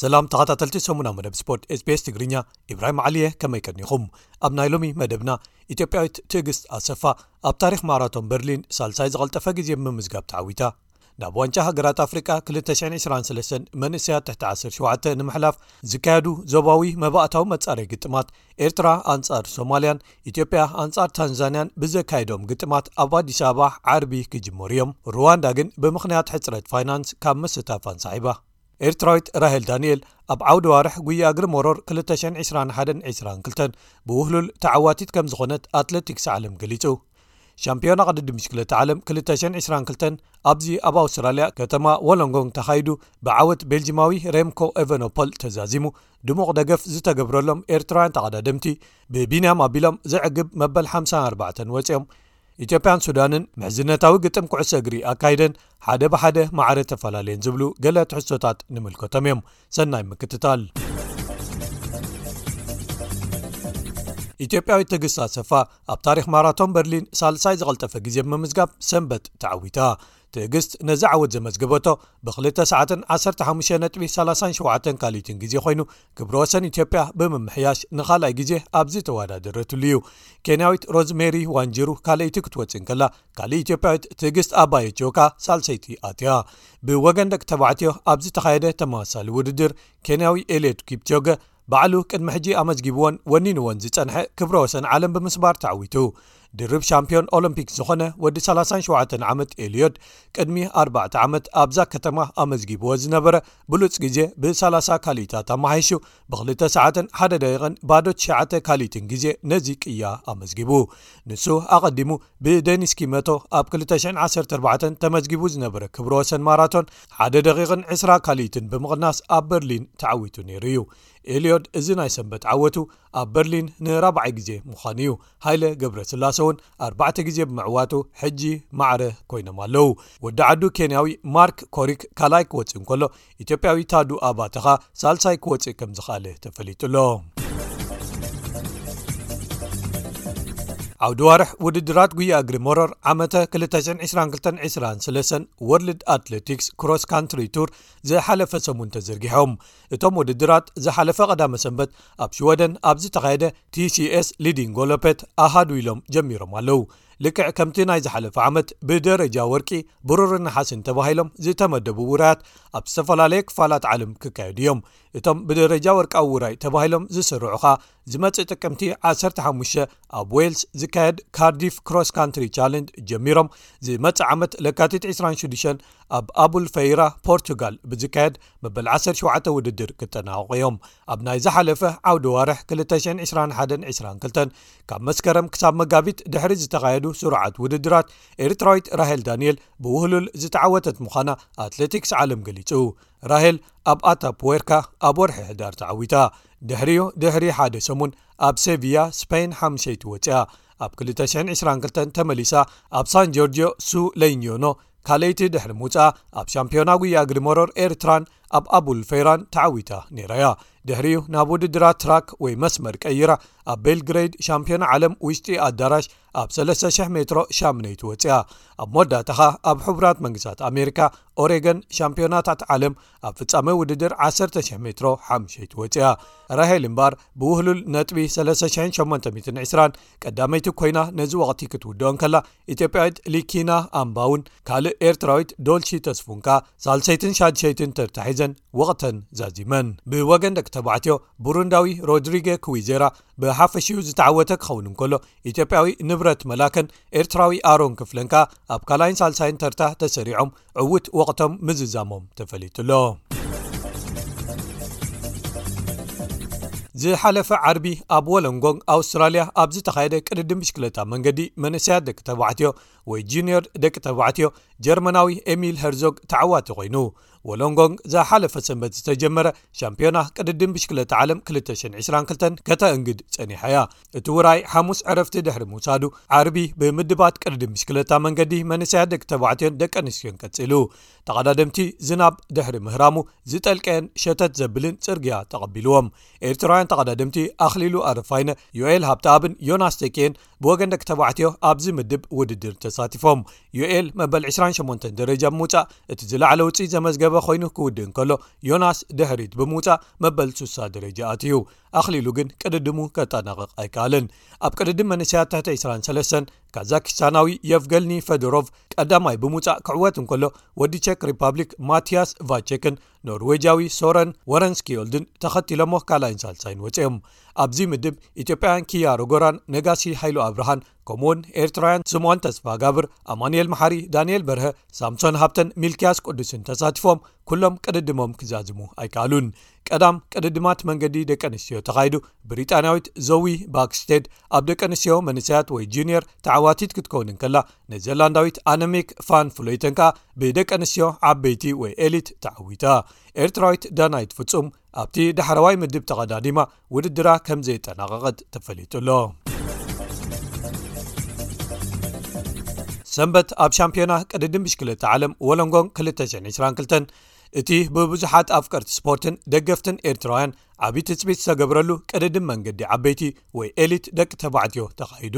ሰላም ተኸታተልቲ ሰሙና መደብ ስፖርት ስቤስ ትግርኛ ኢብራሂም ዓሊየ ከመይ ቀኒኹም ኣብ ናይ ሎሚ መደብና ኢትዮጵያዊት ትእግስት ኣሰፋ ኣብ ታሪኽ ማራቶን በርሊን ሳልሳይ ዝቐልጠፈ ግዜ ብምምዝጋብ ተዓዊታ። ናብ ዋንጫ ሃገራት ኣፍሪቃ ክልተ ሽሕን ዕስራን ሰለስተን መንእሰያት ትሕቲ ዓሰርተ ሸውዓተ ንምሕላፍ ዝካየዱ ዞባዊ መባእታዊ መጻረዪ ግጥማት፣ ኤርትራ ኣንጻር ሶማልያን ኢትዮጵያ ኣንጻር ታንዛንያን ብዘካይድኦም ግጥማት ኣብ ኣዲስ ኣበባ ዓርቢ ክጅመሩ'ዮም። ሩዋንዳ ግን ብምኽንያት ሕጽረት ፋይናንስ ካብ ምስታፍ ኣንሳሒባ። ኤርትራዊት ራሄል ዳንኤል ኣብ ዓውዲ ዋርሕ ጉያ እግሪ ሞሮር 221 22 ብውህሉል ተዓዋቲት ከም ዝኾነት ኣትለቲክስ ዓለም ገሊጹ ሻምፒዮና ቅድዲ ምሽክለቲ ዓለም 222 ኣብዚ ኣብ ኣውስትራልያ ከተማ ወሎንጎንግ ተኻይዱ ብዓወት ቤልጂማዊ ሬምኮ ኤቨኖፖል ተዛዚሙ ድሙቕ ደገፍ ዝተገብረሎም ኤርትራውያን ተቐዳድምቲ ብቢንያም ኣቢሎም ዘዕግብ መበል 54 ወፂኦም ኢትዮጵያን ሱዳንን ምሕዝነታዊ ግጥም ኩዕሶ እግሪ ኣካይደን ሓደ ብሓደ ማዕረ ተፈላለየን ዝብሉ ገለ ትሕሶታት ንምልከቶም እዮም ሰናይ ምክትታል ኢትዮጵያዊት ትግሳ ሰፋ ኣብ ታሪክ ማራቶን በርሊን ሳልሳይ ዝቐልጠፈ ግዜ ብምምዝጋብ ሰንበት ተዓዊታ ትእግስት ነዚ ዓወት ዘመዝገበቶ ብ2ሰ15ነጥ37 ካልኢትን ግዜ ኮይኑ ክብረ ወሰን ኢትዮጵያ ብምምሕያሽ ንካልኣይ ግዜ ኣብ ዝተወዳደረትሉ እዩ ኬንያዊት ሮዝሜሪ ዋንጅሩ ካልኣይቲ ክትወፅእ ከላ ካልእ ኢትዮጵያዊት ትግስት ኣባየችዮ ከኣ ሳልሰይቲ ኣትያ ብወገን ደቂ ተባዕትዮ ኣብ ዝተኻየደ ተመሳሳሊ ውድድር ኬንያዊ ኤልዮድ ኪፕቲዮገ ባዕሉ ቅድሚ ሕጂ ኣመዝጊብዎን ወኒንዎን ዝፀንሐ ክብረ ወሰን ዓለም ብምስባር ተዓዊቱ ድርብ ሻምፕዮን ኦሎምፒክ ዝኾነ ወዲ 37 ዓመት ኤልዮድ ቅድሚ ኣርባዕተ ዓመት ኣብዛ ከተማ ኣመዝጊብዎ ዝነበረ ብሉፅ ግዜ ብ30 ካልኢታት ኣመሓይሹ ብ2 ሰዓትን ሓደ ደቂቕን ባዶ ትሸዓተ ካልኢትን ግዜ ነዚ ቅያ ኣመዝጊቡ ንሱ ኣቐዲሙ ብደኒስኪ መቶ ኣብ 214 ተመዝጊቡ ዝነበረ ክብሮ ወሰን ማራቶን ሓደ ደቂቕን 20 ካልኢትን ብምቕናስ ኣብ በርሊን ተዓዊቱ ነይሩ እዩ ኤልዮድ እዚ ናይ ሰንበት ዓወቱ ኣብ በርሊን ንራብዓይ ግዜ ምዃኑ እዩ ሃይለ ገብረስላሰ'ውን ኣርባዕተ ግዜ ብምዕዋቱ ሕጂ ማዕረ ኰይኖም ኣለዉ። ወዲ ዓዱ ኬንያዊ ማርክ ኮሪክ ካልኣይ ክወጽእ እንከሎ፣ ኢትዮጵያዊ ታዱ ኣባተ ከኣ ሳልሳይ ክወጽእ ከም ዝኸኣለ ተፈሊጡ'ሎ። ዓውዲ ዋርሕ ውድድራት ጉያ እግሪ መሮር ዓመተ 222 23 ወርልድ ኣትለቲክስ ክሮስ ካንትሪ ቱር ዝሓለፈ ሰሙን ተዘርጊሖም። እቶም ውድድራት ዝሓለፈ ቀዳመ ሰንበት ኣብ ሽወደን ኣብ ዝተኻየደ tcs ሊዲን ጎሎፐት ኣሃዱ ኢሎም ጀሚሮም ኣለው ልክዕ ከምቲ ናይ ዝሓለፈ ዓመት ብደረጃ ወርቂ ብሩርናሓስን ተባሂሎም ዝተመደቡ ውራያት ኣብ ዝተፈላለየ ክፋላት ዓለም ክካየዱ እዮም እቶም ብደረጃ ወርቃዊ ውራይ ተባሂሎም ዝስርዑኻ ዝመጽእ ጥቅምቲ 15 ኣብ ዌልስ ዝካየድ ካርዲፍ ክሮስ ካንትሪ ቻለንጅ ጀሚሮም ዝመጽእ ዓመት ለካቲት 26 ኣብ ኣቡል ፈይራ ፖርቱጋል ብዝካየድ መበል 17 ውድድር ክጠናቕቑ እዮም ኣብ ናይ ዝሓለፈ ዓውዲ ዋርሕ 22122 ካብ መስከረም ክሳብ መጋቢት ድሕሪ ዝተኻየዱ ስሩዓት ውድድራት ኤርትራዊት ራሄል ዳንኤል ብውህሉል ዝተዓወተት ምዃና ኣትለቲክስ ዓለም ገሊጹ ራሄል ኣብ ኣታፕወርካ ኣብ ወርሒ ሕዳር ተዓዊታ ድሕሪኡ ድሕሪ ሓደ ሰሙን ኣብ ሰቪያ ስፐይን ሓምሸይቲ ወጺኣ ኣብ 222 ተመሊሳ ኣብ ሳን ጆርጅዮ ሱ ለይንዮኖ ካልይቲ ድሕሪ ምውጽኣ ኣብ ሻምፒዮና ጉያ እግሪ መሮር ኤርትራን ኣብ ኣቡል ፈይራን ተዓዊታ ነይራ እያ ድሕሪኡ ናብ ውድድራ ትራክ ወይ መስመር ቀይራ ኣብ ቤልግሬድ ሻምፒዮና ዓለም ውሽጢ ኣዳራሽ ኣብ 3,00 ሜትሮ ሻምነይ ትወፅያ ኣብ መወዳእታኻ ኣብ ሕቡራት መንግስታት ኣሜሪካ ኦሬገን ሻምፒዮናታት ዓለም ኣብ ፍጻመ ውድድር 10,00 ሜትሮ ሓምሸይቲ ወፅያ ራሄል እምባር ብውህሉል ነጥቢ 3820 ቀዳመይቲ ኮይና ነዚ ወቕቲ ክትውድኦ ንከላ ኢትዮጵያዊት ሊኪና ኣምባውን ካልእ ኤርትራዊት ዶልሺ ተስፉንካ ሳልሰይትን ሻድሸይትን ተርታሒዘን ወቕተን ዛዚመን ብወገን ደቂ ተባዕትዮ ቡሩንዳዊ ሮድሪገ ክዊዜራ ብሓፈሽኡ ዝተዓወተ ክኸውን እንከሎ ኢትዮጵያዊ ንብረት መላከን ኤርትራዊ ኣሮን ክፍለንካ ኣብ ካላይን ሳልሳይን ተርታ ተሰሪዖም ዕውት ወቕቶም ምዝዛሞም ተፈሊጡሎ ዝሓለፈ ዓርቢ ኣብ ወለንጎንግ ኣውስትራልያ ኣብ ዝተኻየደ ቅድዲ ምሽክለታ መንገዲ መንእሰያት ደቂ ተባዕትዮ ወይ ጂንዮር ደቂ ተባዕትዮ ጀርመናዊ ኤሚል ሄርዞግ ተዓዋቲ ኮይኑ ወለንጎንግ ዝሓለፈ ሰንበት ዝተጀመረ ሻምፒዮና ቅድዲ ምሽክለታ ዓለም 222 ከተእንግድ ጸኒሐያ እቲ ውራይ ሓሙስ ዕረፍቲ ድሕሪ ምውሳዱ ዓርቢ ብምድባት ቅድድም ብሽክለታ መንገዲ መንሰያት ደቂ ተባዕትዮን ደቂ ኣንስትዮን ቀጺሉ ተቐዳደምቲ ዝናብ ድሕሪ ምህራሙ ዝጠልቀየን ሸተት ዘብልን ጽርግያ ተቐቢልዎም ኤርትራውያን ተቐዳደምቲ ኣኽሊሉ ኣረፋይነ ዮኤል ሃብተኣብን ዮናስ ተኬን ብወገን ደቂ ተባዕትዮ ኣብዚ ምድብ ውድድር ተሳቲፎም ዮኤል መበል 28 ደረጃ ብምውፃእ እቲ ዝለዕለ ውፅኢት ዘመዝገበ ኮይኑ ክውድእ እንከሎ ዮናስ ድሕሪት ብምውፃእ መበል 6ሳ ደረጃ ኣትዩ ኣኽሊሉ ግን ቅድድሙ ከጠናቕቕ ኣይከኣለን። ኣብ ቅድድም መንእሰያት ትሕቲ 23፣ ካዛኪስታናዊ የቭገልኒ ፈዶሮቭ ቀዳማይ ብምውጻእ ክዕወት እንከሎ፣ ወዲ ቸክ ሪፓብሊክ ማቲያስ ቫቸክን ኖርወጅያዊ ሶረን ወረንስኪዮልድን ተኸቲሎሞ ካልኣይን ሳልሳይን ወጺኦም። ኣብዚ ምድብ ኢትዮጵያውያን ኪያ ሮጎራን ነጋሲ ሃይሉ ኣብርሃን ከምኡውን ኤርትራውያን ስምኦን ተስፋጋብር፣ ኣማኑኤል መሓሪ፣ ዳንኤል በርሀ፣ ሳምሶን ሃብተን ሚልክያስ ቅዱስን ተሳቲፎም ኩሎም ቅድድሞም ክዛዝሙ ኣይከኣሉን። ቀዳም ቅድድማት መንገዲ ደቂ ኣንስትዮ ተኻይዱ፣ ብሪጣንያዊት ዞዊ ባክስቴድ ኣብ ደቂ ኣንስትዮ መንእሰያት ወይ ጁንየር ተዓዋቲት ክትከውን እንከላ፣ ኔዘርላንዳዊት ኣነሚክ ፋን ፍሎይተን ከኣ ብደቂ ኣንስትዮ ዓበይቲ ወይ ኤሊት ተዓዊታ። ኤርትራዊት ዳናይት ፍጹም ኣብቲ ዳሕረዋይ ምድብ ተቐዳዲማ ውድድራ ከም ዘየጠናቐቐት ተፈሊጡ'ሎ። ሰንበት ኣብ ሻምፕዮና ቅድድም ብሽክለታ ዓለም ወለንጎንግ 222፣ እቲ ብብዙሓት ኣፍቀርቲ ስፖርትን ደገፍትን ኤርትራውያን ዓብ ትፅቢት ዝተገብረሉ ቅድድም መንገዲ ዓበይቲ ወይ ኤሊት ደቂ ተባዕትዮ ተኻይዱ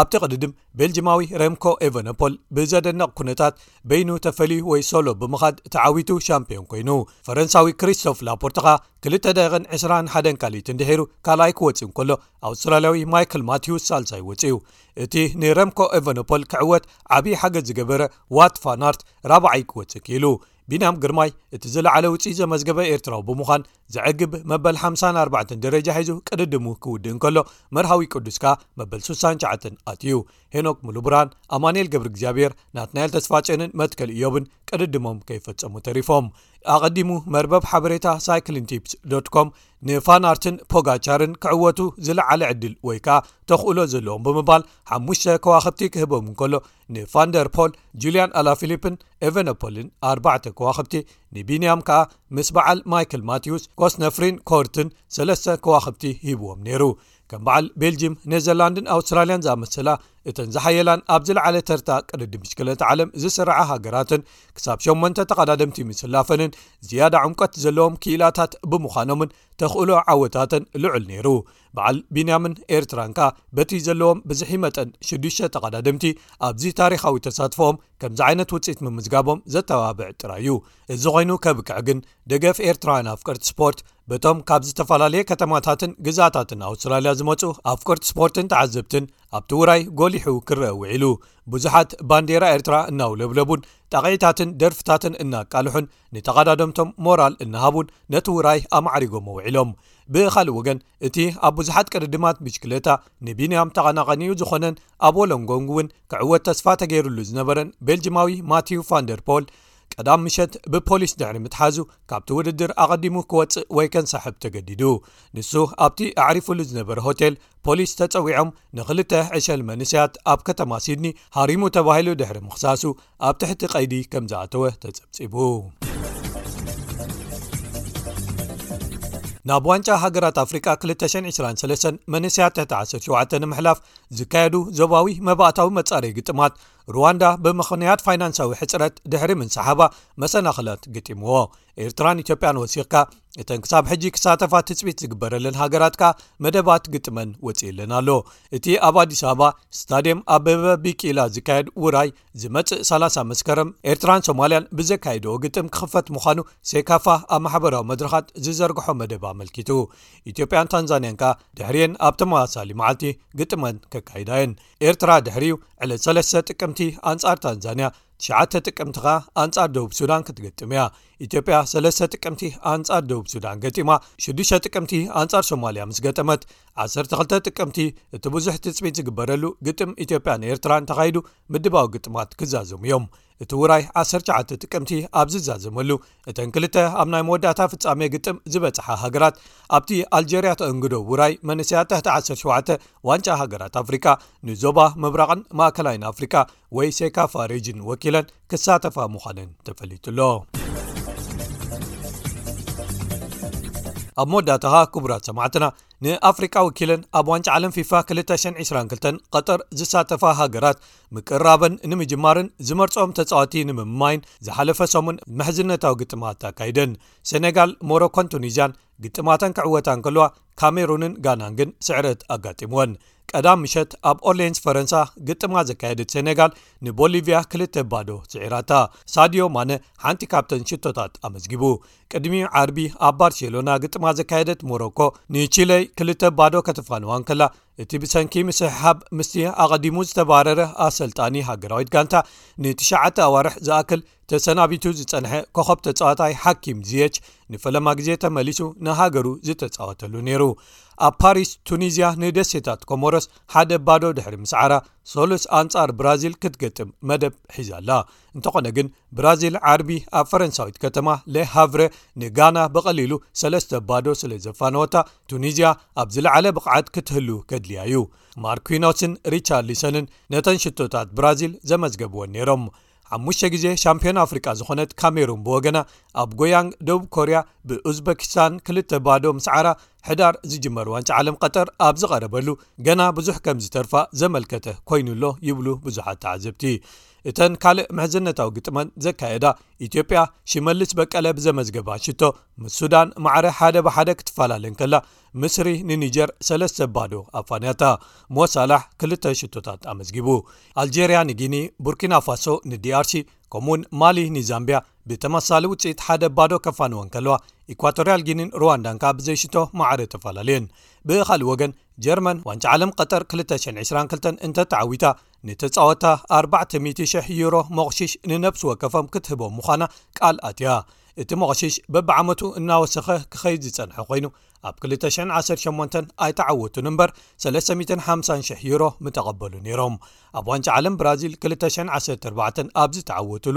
ኣብቲ ቅድድም ቤልጅማዊ ረምኮ ኤቨነፖል ብዘደነቕ ኩነታት በይኑ ተፈልዩ ወይ ሶሎ ብምኻድ ተዓዊቱ ሻምፒዮን ኮይኑ ፈረንሳዊ ክሪስቶፍ ላፖርትኻ ክልተ ደቂቕን ዕስራን ሓደን ካልኢትን ድሒሩ ካልኣይ ክወጽእ እንከሎ ኣውስትራልያዊ ማይክል ማቲውስ ሳልሳይ ወጽኡ እቲ ንረምኮ ኤቨኖፖል ክዕወት ዓብዪ ሓገዝ ዝገበረ ዋት ፋናርት ራብዓይ ክወጽእ ክኢሉ ቢንያም ግርማይ እቲ ዝለዓለ ውፅኢት ዘመዝገበ ኤርትራዊ ብምዃን ዘዕግብ መበል 54 ደረጃ ሒዙ ቅድድሙ ክውድእ እንከሎ መርሃዊ ቅዱስ ከኣ መበል 69 ኣትዩ ሄኖክ ሙሉብርሃን፣ ኣማኒኤል ገብሪእግዚኣብሄር፣ ናትናኤል ተስፋጼንን መትከል እዮብን ቅድድሞም ከይፈጸሙ ተሪፎም። ኣቐዲሙ መርበብ ሓበሬታ ሳይክሊን ቲፕስ ዶት ኮም ንፋናርትን ፖጋቻርን ክዕወቱ ዝለዓለ ዕድል ወይ ከኣ ተኽእሎ ዘለዎም ብምባል ሓሙሽተ ከዋኽብቲ ክህቦም እንከሎ ንፋንደርፖል ጁልያን ኣላፊሊፕን ኤቨነፖልን ኣርባዕተ ከዋኽብቲ ንቢንያም ከኣ ምስ በዓል ማይክል ማቲውስ ኮስነፍሪን ኮርትን ሰለስተ ከዋኽብቲ ሂብዎም ነይሩ። ከም በዓል ቤልጅም ኔዘርላንድን ኣውስትራልያን ዝኣመሰላ እተን ዝሓየላን ኣብ ዝለዓለ ተርታ ቅድዲ ምሽክለቲ ዓለም ዝስርዓ ሃገራትን ክሳብ 8ን ተቐዳድምቲ ምስላፈንን ዝያዳ ዕምቀት ዘለዎም ክኢላታት ብምዃኖምን ተኽእሎ ዓወታትን ልዑል ነይሩ በዓል ቢንያምን ኤርትራንካ በቲ ዘለዎም ብዝሒ መጠን 6ዱሽ ተቐዳድምቲ ኣብዚ ታሪኻዊ ተሳትፎዎም ከምዚ ዓይነት ውፅኢት ምምዝጋቦም ዘተባብዕ ጥራይ እዩ እዚ ኮይኑ ከብቅዕ ግን ደገፍ ኤርትራውያን ኣፍቀርቲ ስፖርት በቶም ካብ ዝተፈላለየ ከተማታትን ግዝኣታትን ኣውስትራልያ ዝመጹ ኣፍቀርቲ ስፖርትን ተዓዘብትን ኣብቲ ውራይ ጎሊሑ ክረአ ውዒሉ ብዙሓት ባንዴራ ኤርትራ እናውለብለቡን ጣቒዒታትን ደርፍታትን እናቃልሑን ንተቓዳደምቶም ሞራል እናሃቡን ነቲ ውራይ ኣማዕሪጎም ውዒሎም ብኻልእ ወገን እቲ ኣብ ብዙሓት ቅድድማት ብሽክለታ ንቢንያም ተቐናቐኒኡ ዝኾነን ኣብ ወሎንጎንግ እውን ክዕወት ተስፋ ተገይሩሉ ዝነበረን ቤልጅማዊ ማቲው ፋንደርፖል ቀዳም ምሸት ብፖሊስ ድሕሪ ምትሓዙ ካብቲ ውድድር ኣቐዲሙ ክወፅእ ወይ ከንሳሕብ ተገዲዱ ንሱ ኣብቲ ኣዕሪፉሉ ዝነበረ ሆቴል ፖሊስ ተፀዊዖም ንክልተ ዕሸል መንስያት ኣብ ከተማ ሲድኒ ሃሪሙ ተባሂሉ ድሕሪ ምክሳሱ ኣብ ትሕቲ ቀይዲ ከም ዝኣተወ ተፀብፂቡ ናብ ዋንጫ ሃገራት ኣፍሪቃ 223 መንስያት ትሕቲ 17 ንምሕላፍ ዝካየዱ ዞባዊ መባእታዊ መፃረይ ግጥማት ርዋንዳ ብምኽንያት ፋይናንሳዊ ሕፅረት ድሕሪ ምንሳሓባ መሰናኽላት ግጢምዎ ኤርትራን ኢትዮጵያን ወሲኽካ እተን ክሳብ ሕጂ ክሳተፋት ትፅቢት ዝግበረለን ሃገራት ከኣ መደባት ግጥመን ወፅእለን ኣሎ እቲ ኣብ ኣዲስ ኣበባ ስታድየም ኣበበ ቢቂላ ዝካየድ ውራይ ዝመፅእ 30 መስከረም ኤርትራን ሶማልያን ብዘካየድኦ ግጥም ክኽፈት ምዃኑ ሴካፋ ኣብ ማሕበራዊ መድረኻት ዝዘርግሖ መደብ ኣመልኪቱ ኢትዮጵያን ታንዛንያን ከኣ ድሕርየን ኣብ ተመሳሳሊ መዓልቲ ግጥመን ከካይዳ የን ኤርትራ ድሕሪኡ ዕለት ሰለስተ ጥቅምቲ ኣንጻር ታንዛንያ ትሽዓተ ጥቅምቲ ከኣ ኣንጻር ደቡብ ሱዳን ክትግጥም እያ ኢትዮጵያ ሰለስተ ጥቅምቲ ኣንጻር ደቡብ ሱዳን ገጢማ ሽዱሽተ ጥቅምቲ ኣንጻር ሶማልያ ምስ ገጠመት ዓሰርተ ክልተ ጥቅምቲ እቲ ብዙሕ ትፅቢት ዝግበረሉ ግጥም ኢትዮጵያን ኤርትራን ተኻይዱ ምድባዊ ግጥማት ክዛዘሙ እዮም እቲ ውራይ ዓሰርተ ትሽዓተ ጥቅምቲ ኣብ ዝዛዘመሉ እተን ክልተ ኣብ ናይ መወዳእታ ፍጻሜ ግጥም ዝበጽሓ ሃገራት ኣብቲ ኣልጀርያ ተእንግዶ ውራይ መንስያት ትሕቲ 17 ዋንጫ ሃገራት ኣፍሪቃ ንዞባ ምብራቕን ማእከላይን ኣፍሪቃ ወይ ሴካፋ ሬጅን ወኪለን ክሳተፋ ምዃነን ተፈሊጡሎ ኣብ መወዳእታኻ ክቡራት ሰማዕትና ንኣፍሪቃ ወኪለን ኣብ ዋንጫ ዓለም ፊፋ 222 ቀጠር ዝሳተፋ ሃገራት ምቅርራበን ንምጅማርን ዝመርጽኦም ተጻወቲ ንምምማይን ዝሓለፈ ሰሙን ምሕዝነታዊ ግጥማት ኣካይደን። ሰነጋል፣ ሞሮኮን ቱኒዝያን ግጥማተን ክዕወታ እንከለዋ፣ ካሜሩንን ጋናን ግን ስዕረት ኣጋጢምወን። ቀዳም ምሸት ኣብ ኦርልየንስ ፈረንሳ ግጥማ ዘካየደት ሰነጋል ንቦሊቭያ ክልተ ባዶ ስዒራታ። ሳድዮ ማነ ሓንቲ ካብተን ሽቶታት ኣመዝጊቡ። ቅድሚ ዓርቢ ኣብ ባርሴሎና ግጥማ ዘካየደት ሞሮኮ ንቺለ ክልተ ባዶ ከተፋንዋ እንከላ፣ እቲ ብሰንኪ ምስሕሓብ ምስቲ ኣቐዲሙ ዝተባረረ ኣሰልጣኒ ሃገራዊት ጋንታ ንትሸዓተ ኣዋርሕ ዝኣክል ተሰናቢቱ ዝጸንሐ ኮኸብ ተጻዋታይ ሓኪም ዝች ንፈለማ ግዜ ተመሊሱ ንሃገሩ ዝተጻወተሉ ነይሩ ኣብ ፓሪስ ቱኒዝያ ንደሴታት ኮሞሮስ ሓደ ባዶ ድሕሪ ምስዓራ ሰሉስ ኣንጻር ብራዚል ክትገጥም መደብ ሒዛኣላ እንተኾነ ግን ብራዚል ዓርቢ ኣብ ፈረንሳዊት ከተማ ለሃቭረ ንጋና ብቐሊሉ ሰለስተ ባዶ ስለ ዘፋነወታ ቱኒዝያ ኣብ ዝለዓለ ብቕዓት ክትህሉ ከድልያ እዩ ማርኪኖስን ሪቻርድ ሊሰንን ነተን ሽቶታት ብራዚል ዘመዝገብዎን ነይሮም ሓሙሽተ ግዜ ሻምፒዮን ኣፍሪቃ ዝኾነት ካሜሩን ብወገና ኣብ ጎያንግ ደቡብ ኮርያ ብኡዝበኪስታን ክልተ ባዶ ምስዓራ ሕዳር ዝጅመር ዋንጫ ዓለም ቀጠር ኣብ ዝቐረበሉ ገና ብዙሕ ከም ዝተርፋ ዘመልከተ ኮይኑኣሎ ይብሉ ብዙሓት ተዓዘብቲ እተን ካልእ ምሕዝነታዊ ግጥመን ዘካየዳ ኢትዮጵያ ሽመልስ በቀለ ብዘመዝገባ ሽቶ ምስ ሱዳን ማዕረ ሓደ ብሓደ ክትፈላለ ከላ ምስሪ ንኒጀር ሰለስተ ባዶ ኣፋንያታ ሞሳላሕ ክልተ ሽቶታት ኣመዝጊቡ ኣልጀርያ ንጊኒ ቡርኪናፋሶ ንዲኣርሲ ከምኡ ውን ማሊ ንዛምብያ ብተመሳሳሊ ውፅኢት ሓደ ባዶ ከፋንወን ከለዋ ኢኳቶርያል ጊኒን ሩዋንዳንካ ብዘይሽቶ ማዕረ ተፈላለየን ብካልእ ወገን ጀርመን ዋንጫ ዓለም ቀጠር 222 እንተተዓዊታ ንተጻወታ ኣርባዕተ ሚእቲ ሽሕ ዩሮ ሞቕሺሽ ንነብሲ ወከፎም ክትህቦም ምዃና ቃል ኣትያ። እቲ ሞቕሺሽ በብዓመቱ እናወሰኸ ክኸይድ ዝጸንሐ ኰይኑ፣ ኣብ ክልተ ሽሕን ዓሰርተ ሸሞንተን ኣይተዓወቱን እምበር ሰለስተ ሚእትን ሓምሳን ሽሕ ዩሮ ምተቐበሉ ነይሮም። ኣብ ዋንጫ ዓለም ብራዚል ክልተ ሽሕን ዓሰርተ ኣርባዕተን ኣብ ዝተዓወቱሉ፣